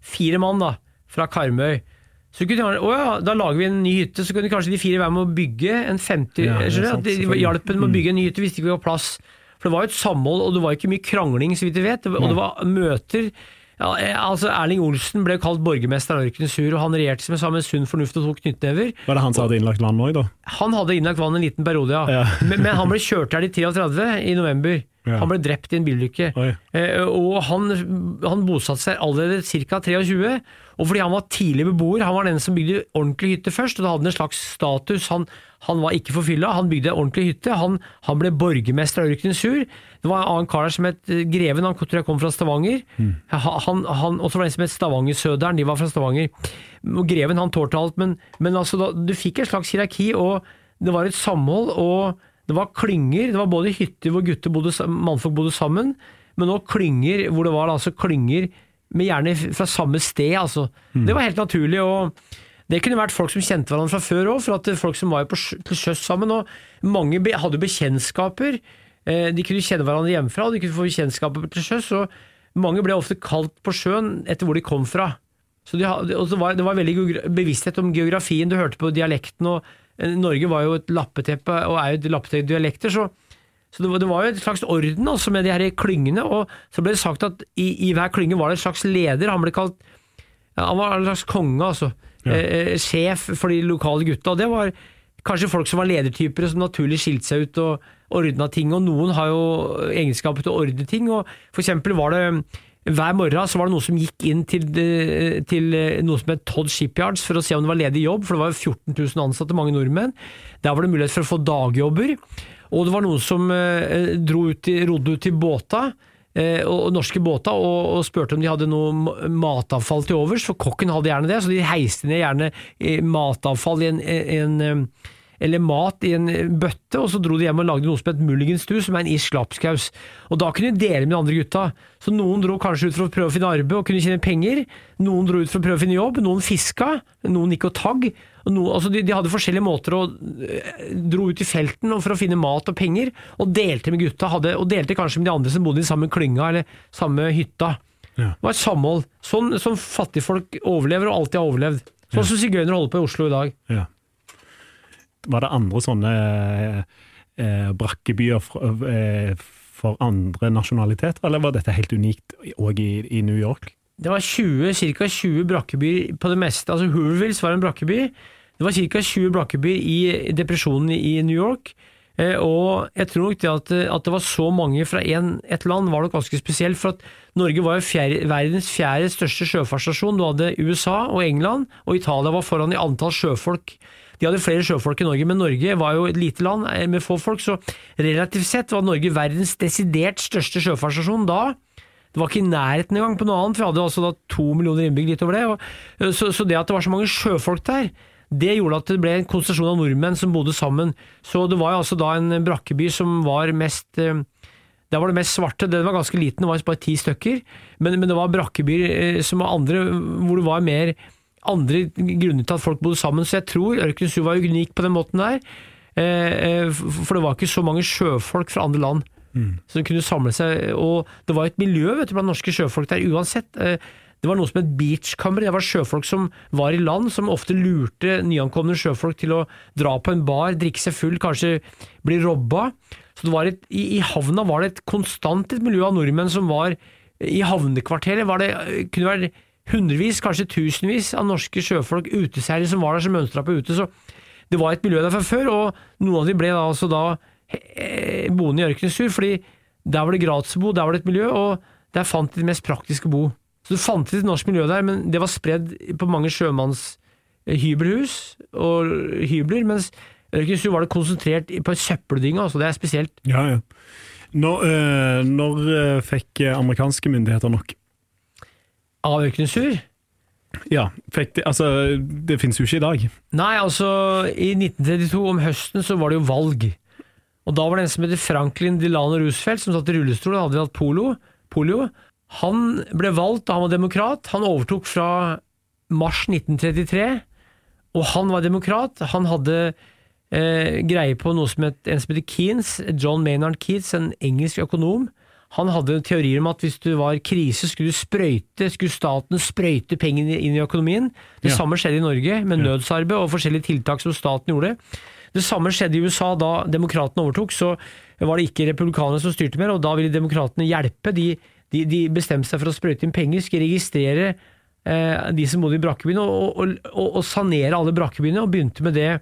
C: fire mann da, fra Karmøy, så kunne å ja, da lager vi en ny hytte, så kunne kanskje de fire være med å bygge en 50
B: Ja, sant,
C: de hjalp med å bygge en ny hytte hvis det ikke var plass. For det var jo et samhold, og det var ikke mye krangling, så vidt jeg vet. Og det var møter. Ja, eh, altså Erling Olsen ble kalt borgermester av Ørkenes og han regjerte seg med sa sunn fornuft og tok knyttnever.
B: Var det han som hadde innlagt vann òg, da?
C: Han hadde innlagt vann en liten periode, ja.
B: Ja.
C: men, men han ble kjørt her i 33 i november.
B: Ja.
C: Han ble drept i en bilulykke. Eh, og han, han bosatte seg allerede ca. 23, og fordi han var tidlig beboer, han var den som bygde ordentlig hytte først, og da hadde han en slags status. Han, han var ikke forfylla, han bygde ordentlig hytte. Han, han ble borgermester av Ørkensur. Det var en annen kar der som het eh, Greven, han tror jeg kom fra Stavanger. Han, han, og så var det en som het Stavangersøderen, de var fra Stavanger. Og Greven han tålte alt, men, men altså, da, du fikk et slags hierarki, og det var et samhold. og det var klynger, det var både hytter hvor gutter bodde, mannfolk bodde sammen, men også klynger hvor det var altså klynger med gjerne fra samme sted. Altså. Det var helt naturlig. og det kunne vært folk som kjente hverandre fra før òg, for at er folk som var på til sjøs sammen. og Mange hadde bekjentskaper. Eh, De kunne kjenne hverandre hjemmefra, og de kunne få bekjentskaper til sjøs. og Mange ble ofte kalt på sjøen etter hvor de kom fra. Så de, det, var, det var veldig bevissthet om geografien, du hørte på dialekten. og eh, Norge var jo et lappeteppe, og er jo et lappeteppe dialekter, så, så det, var, det var jo et slags orden også med de her klyngene. Og så ble det sagt at i, i hver klynge var det en slags leder. Han ble kalt ja, Han var en slags konge, altså. Ja. eh, sjef for de lokale gutta. Og det var kanskje folk som var ledertyper, og som naturlig skilte seg ut og ordna ting. Og noen har jo egenskaper til å ordne ting. Og for eksempel var det hver morgen så var det noen som gikk inn til, det- til eh, noe som het Todd Shipyards for å se om det var ledig jobb, for det var jo 14 000 ansatte, mange nordmenn. Der var det mulighet for å få dagjobber. Og det var noen som eh, dro ut i, rodde ut til båta, eh, og, norske båta, og, og spurte om de hadde noe matavfall til overs, for kokken hadde gjerne det, så de heiste ned gjerne eh, matavfall i en, en eh, eller mat i en bøtte, og så dro de hjem og lagde noe som het mulligenstu, som er en irsk lapskaus. Og da kunne de dele med de andre gutta. Så noen dro kanskje ut for å prøve å finne arbeid og kunne tjene penger, noen dro ut for å prøve å finne jobb, noen fiska, noen gikk og tagg. Noen, altså de, de hadde forskjellige måter å eh, dro ut i felten for å finne mat og penger, og delte med gutta, hadde, og delte kanskje med de andre som bodde i samme klynga eller samme hytta.
B: Ja.
C: Det var et samhold. Sånn som fattigfolk overlever og alltid har overlevd. Sånn som sigøynere holder på i Oslo i dag.
B: Ja. Var det andre sånne eh, eh, brakkebyer for, eh, for andre nasjonaliteter, eller var dette helt unikt òg i, i New York?
C: Det var 20, ca. 20 brakkebyer på det meste. Altså Hoovervilles var en brakkeby. Det var ca. 20 brakkebyer i depresjonen i New York. Eh, og jeg tror nok det at, at det var så mange fra en, et land var nok ganske spesielt. For at Norge var jo fjerde, verdens fjerde største sjøfartsstasjon. Du hadde USA og England, og Italia var foran i antall sjøfolk. De hadde flere sjøfolk i Norge, men Norge var jo et lite land eh, med få folk, så relativt sett var Norge verdens desidert største sjøfartsstasjon da. Det var ikke i nærheten engang på noe annet, for vi hadde altså da to millioner innbyggere litt over det. Og, så, så det at det var så mange sjøfolk der, det gjorde at det ble en konsentrasjon av nordmenn som bodde sammen. Så det var jo altså da en brakkeby som var mest der var det mest svarte, den var ganske liten, det var bare ti stykker. Men, men det var brakkebyer som var andre, hvor det var mer andre grunner til at folk bodde sammen. Så jeg tror Ørkensund var unik på den måten der. For det var ikke så mange sjøfolk fra andre land som kunne samle seg. Og det var et miljø vet du, blant norske sjøfolk der uansett. Eh, Det var noe som het beachkammer. Det var sjøfolk som var i land, som ofte lurte nyankomne sjøfolk til å dra på en bar, drikke seg full, kanskje bli robba. Så det var et, i, I havna var det et konstant et miljø av nordmenn som var I havnekvarteret var det, kunne være hundrevis, kanskje tusenvis av norske sjøfolk, uteseilere som var der som mønstra på ute. Så det var et miljø der fra før, og noen av de ble da altså da eh, boende i Ørkenesur, fordi der var det gratis å bo, der var det et miljø, og der fant de det mest praktiske å bo. Så det fantes et norsk miljø der, men det var spredd på mange sjømannshybelhus og hybler, mens Ørkenesur var det konsentrert på en søppeldynge, altså det er spesielt.
B: Ja, ja. Når, øh, når eh, fikk eh, amerikanske myndigheter nok?
C: Av Ørkenesur?
B: Ja, fikk de, altså, det finnes jo ikke i dag.
C: Nei, altså, i 1932 om høsten så var det jo valg. Og da var det en som heter Franklin Delano Roosevelt, som satt i rullestol og hadde hatt polo, polio. Han ble valgt da han var demokrat. Han overtok fra mars 1933, og han var demokrat. Han hadde eh, greie på noe som het, en som heter Keynes, John Maynard Keynes, en engelsk økonom. Han hadde teorier om at hvis det var krise, skulle, du sprøyte, skulle staten sprøyte pengene inn i økonomien. Det
B: Ja.
C: samme skjedde i Norge, med nødsarbeid og forskjellige tiltak som staten gjorde. Det samme skjedde i USA da demokratene overtok, så var det ikke republikanerne som styrte mer, og da ville demokratene hjelpe. De, de, de bestemte seg for å sprøyte inn penger, skulle registrere eh, de som bodde i brakkebyene, og, og, og, og sanere alle brakkebyene, og begynte med det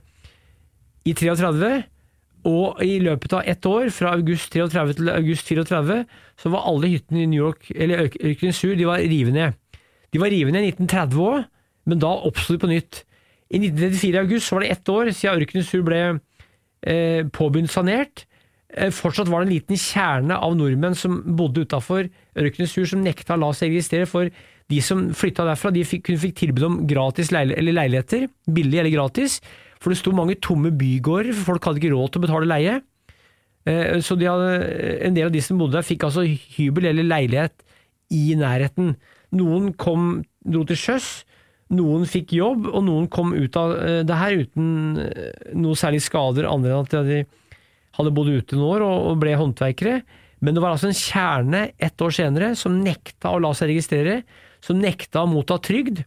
C: i 33. Og i løpet av ett år, fra august 33 til august 34, så var alle hyttene i New York, eller Ørk- Sur, de var revet ned. De var revet ned i 1930 òg, men da oppsto de på nytt. I 1934 i august var det ett år siden Ørkenens Sur ble eh, påbegynt sanert. Eh, fortsatt var det en liten kjerne av nordmenn som bodde utafor Ørkenens Sur, som nekta å la seg registrere. For de som flytta derfra, de fikk, kun fikk tilbud om gratis leil leiligheter, billig eller gratis. For det sto mange tomme bygårder, for folk hadde ikke råd til å betale leie. Eh, Så de hadde, en del av de som bodde der, fikk altså hybel eller leilighet i nærheten. Noen kom, dro til sjøs, noen fikk jobb, og noen kom ut av eh, det her uten eh, noe særlig skader, andre enn at de hadde bodd ute noen år og og ble håndverkere. Men det var altså en kjerne ett år senere som nekta å la seg registrere, som nekta å motta trygd.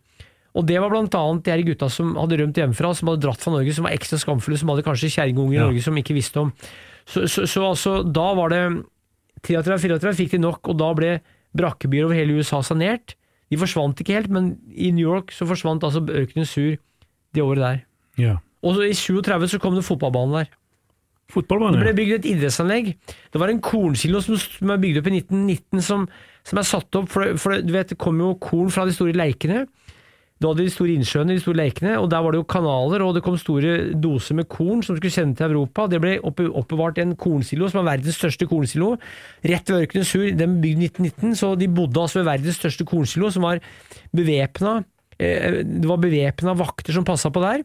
C: Og det var blant annet de her gutta som hadde rømt hjemmefra, som hadde dratt fra Norge, som var ekstra skamfulle, som hadde kanskje kjerringunger i
B: Ja.
C: Norge som ikke visste om. Så, så, så altså, da var det 33-34 fikk de nok, og da ble brakkebyer over hele USA sanert. De forsvant ikke helt, men i New York så forsvant altså ørkenen sur det året der.
B: Ja.
C: Og så i 37 så kom det fotballbanen der. Det ble bygd et idrettsanlegg. Det var en kornsilo som, som er bygd opp i 1919, som, som er satt opp For, for du vet, det kom jo korn fra de store leikene. Du hadde de store innsjøene, de store leikene, og der var det jo kanaler, og det kom store doser med korn som skulle sendes til Europa. Det ble oppbevart i en kornsilo, som er verdens største kornsilo, rett ved Ørkenes Sur. Den ble bygd i 1919, så de bodde altså ved verdens største kornsilo, som var bevæpna. Eh, det var bevæpna vakter som passa på der.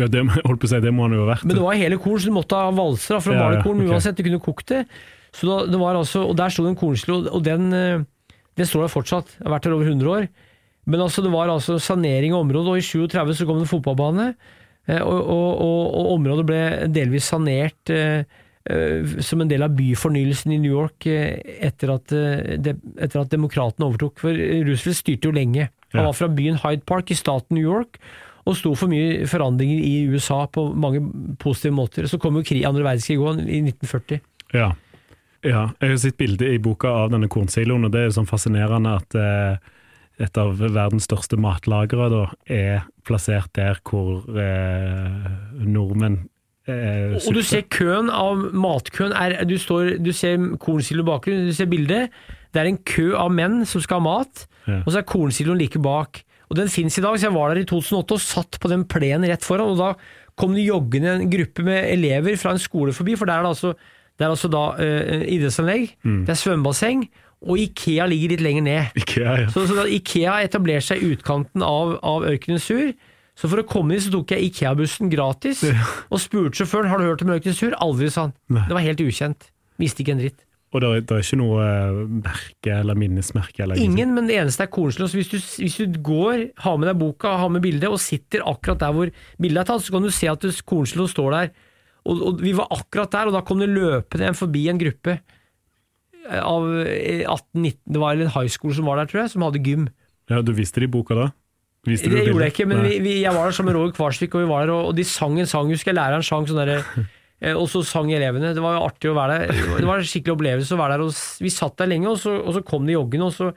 B: Ja, det, holdt på å si, det må han jo ha vært.
C: Men det var hele korn, så du måtte ha valser for å
B: Ja,
C: male
B: ja,
C: korn.
B: Okay.
C: Uansett, du kunne kokt det. Så da, det var altså, og der sto det en kornsilo, og den, det den står der fortsatt. Det har vært der over 100 år. Men altså, det var altså sanering av området, og i 37 så kom det fotballbane. eh, Og, og, og, og området ble delvis sanert eh, eh, som en del av byfornyelsen i New York eh, etter at, de, etter at demokratene overtok. For Roosevelt styrte jo lenge. Han var fra byen Hyde Park i staten New York, og sto for mye forandringer i USA på mange positive måter. Så kom jo krig, andre verdenskrig òg, i 1940.
B: Ja. ja. Jeg har sett bilde i boka av denne kornsiloen, og det er sånn fascinerende at eh, et av verdens største matlagre da, er plassert der hvor eh, nordmenn eh,
C: Og du ser køen av matkøen er, du, står, du ser kornsilo bak, du ser bildet. Det er en kø av menn som skal ha mat,
B: Ja.
C: og så er kornsiloen like bak. Og den fins i dag, så jeg var der i 2008 og satt på den plenen rett foran, og da kom det joggende en gruppe med elever fra en skole forbi, for der er det altså, det er altså da eh, idrettsanlegg, det er svømmebasseng, og Ikea ligger litt lenger ned.
B: Ikea, ja.
C: Så, så Ikea etablerer seg i utkanten av, av Ørkenen Sur. Så for å komme inn så tok jeg Ikea-bussen gratis, og spurte sjåføren har du hørt om Ørkenen Sur. Aldri, sa han.
B: Nei.
C: Det var helt ukjent. Visste ikke en dritt.
B: Og det er, det er ikke noe eh, merke eller minnesmerke? Eller
C: Ingen, men det eneste er kornsilo. Hvis du, hvis du går, har med deg boka, har med bildet, og sitter akkurat der hvor bildet er tatt, så kan du se at det- står der. Og, og vi var akkurat der, og da kom det løpende en forbi en gruppe av eh, 18-19 Det var en high school som var der, tror jeg, som hadde gym.
B: Ja, Du visste det i boka da?
C: Det gjorde jeg ikke, men vi, vi, jeg var der som Roger Kvarsvik, og vi var der, og, og de sang en sang, husker jeg læreren sang sånn derre eh, og så sang elevene. Det var jo artig å være der. Det var en skikkelig opplevelse å være der. Og vi satt der lenge, og så, og så kom de joggende, og så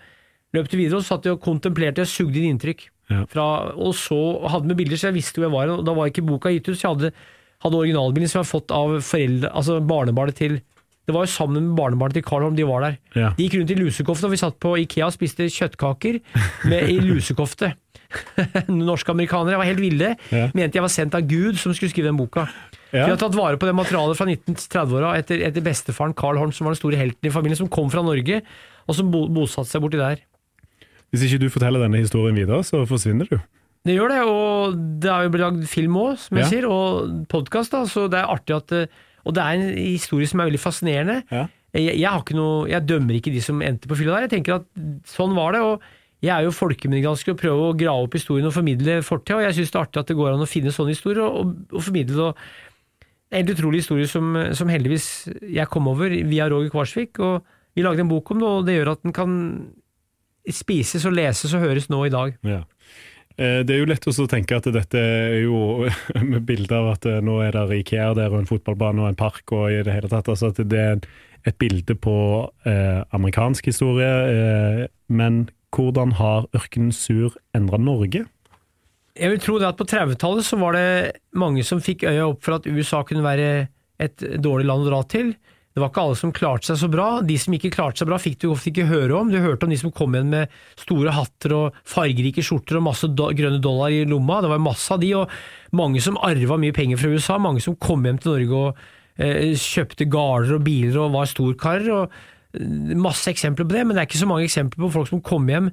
C: løp de videre. Og så satt de og kontemplerte og sugde inn inntrykk.
B: Ja.
C: Fra, og så hadde med bilder, så jeg visste hvor jeg var. Og da var ikke boka gitt ut, så jeg hadde, hadde originalbilder som jeg hadde fått av foreldre, altså barnebarnet til Det var jo sammen med barnebarnet til Carl Holm, de var der.
B: Ja.
C: De gikk rundt i lusekofte, og vi satt på Ikea og spiste kjøttkaker med, i lusekofte. Norske amerikanere var helt ville.
B: Ja.
C: Mente jeg var sendt av Gud som skulle skrive den boka.
B: Ja.
C: Vi har tatt vare på det materialet fra 1930-åra etter, etter bestefaren Carl Holm, som var den store helten i familien, som kom fra Norge, og som bo, bosatte seg borti der.
B: Hvis ikke du forteller denne historien videre, så forsvinner du.
C: Det gjør det, og det har jo blitt lagd film òg, som jeg
B: Ja.
C: sier, og podkast, så det er artig at eh, Og det er en historie som er veldig fascinerende.
B: Ja.
C: Jeg, jeg, noe, jeg dømmer ikke de som endte på fylla der. Jeg tenker at sånn var det. og Jeg er jo folkemedgransker og prøver å grave opp historien og formidle fortida. Og jeg syns det er artig at det går an å finne sånne historier og, og, og formidle det. og Det en utrolig historie som, som heldigvis jeg kom over via Roger Kvarsvik. og Vi lagde en bok om det, og det gjør at den kan spises og leses og høres nå i dag.
B: Ja. Eh, Det er jo lett å tenke at dette er jo med bilde av at eh, nå er det Ikea der og en fotballbane og en park og i det hele tatt. Altså at det er et bilde på eh, amerikansk historie. Eh, men hvordan har ørkenen Sur endra Norge?
C: Jeg vil tro det at på 30-tallet så var det mange som fikk øya opp for at USA kunne være et dårlig land å dra til. Det var ikke alle som klarte seg så bra. De som ikke klarte seg bra, fikk du ofte ikke høre om. Du hørte om de som kom igjen med store hatter og fargerike skjorter og masse do grønne dollar i lomma. Det var masse av de, og mange som arva mye penger fra USA. Mange som kom hjem til Norge og eh, kjøpte gårder og biler og var storkarer. eh, Masse eksempler på det, men det er ikke så mange eksempler på folk som kom hjem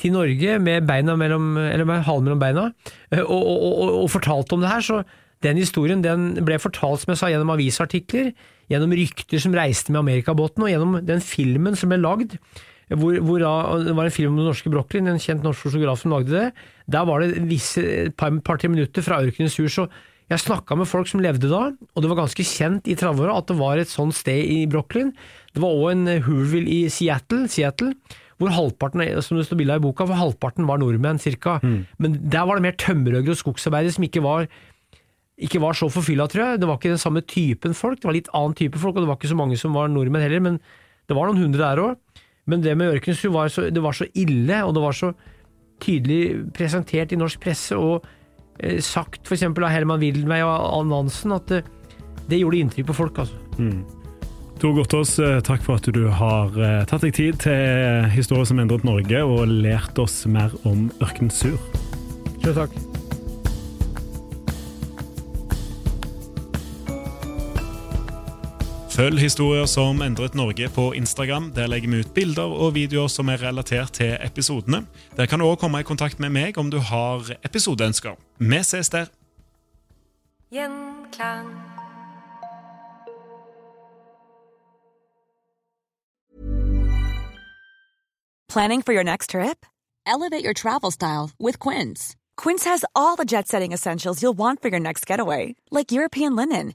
C: til Norge med, beina mellom, eller med halen mellom beina eh, og, og, og, og fortalte om det her. så den historien den ble fortalt som jeg sa, gjennom avisartikler, gjennom rykter som reiste med amerikabåten, og gjennom den filmen som ble lagd. Hvor, hvor da, det var en film om den norske Brochlin, en kjent norsk fotograf som lagde det. Der var det visse, et par-tre minutter fra Ørkenens hus. og jeg snakka med folk som levde da, og det var ganske kjent i 30-åra at det var et sånt sted i Brooklyn. Det var òg en Hoorville i Seattle, Seattle, hvor halvparten som det står bilde av i boka, hvor halvparten var nordmenn, cirka. Mm. Men der var det mer tømmerhoggere og skogsarbeidere som ikke var ikke var så forfylla, tror jeg. Det var ikke den samme typen folk, det var litt annen type folk, og det var ikke så mange som var nordmenn heller, men det var noen hundre der òg. Men det med Ørkensrud var, så, det var så ille, og det var så tydelig presentert i norsk presse og eh, sagt f.eks. av Herman Wildenvey og Ann Nansen at det, det, gjorde inntrykk på folk, altså. Mm.
B: Tor Gottaas, eh, takk for at du har eh, tatt deg tid til historier som endret Norge, og lært oss mer om Ørkensur.
C: Selv takk.
B: Følg historier som endret Norge på Instagram. Der legger vi ut bilder og videoer som er relatert til episodene. Der kan du òg komme i kontakt med meg om du har episodeønsker. Vi ses der. Gjenklang.
F: Planning for your next trip? Elevate your travel style with Quince. Quince has all the jet setting essentials you'll want for your next getaway, like European linen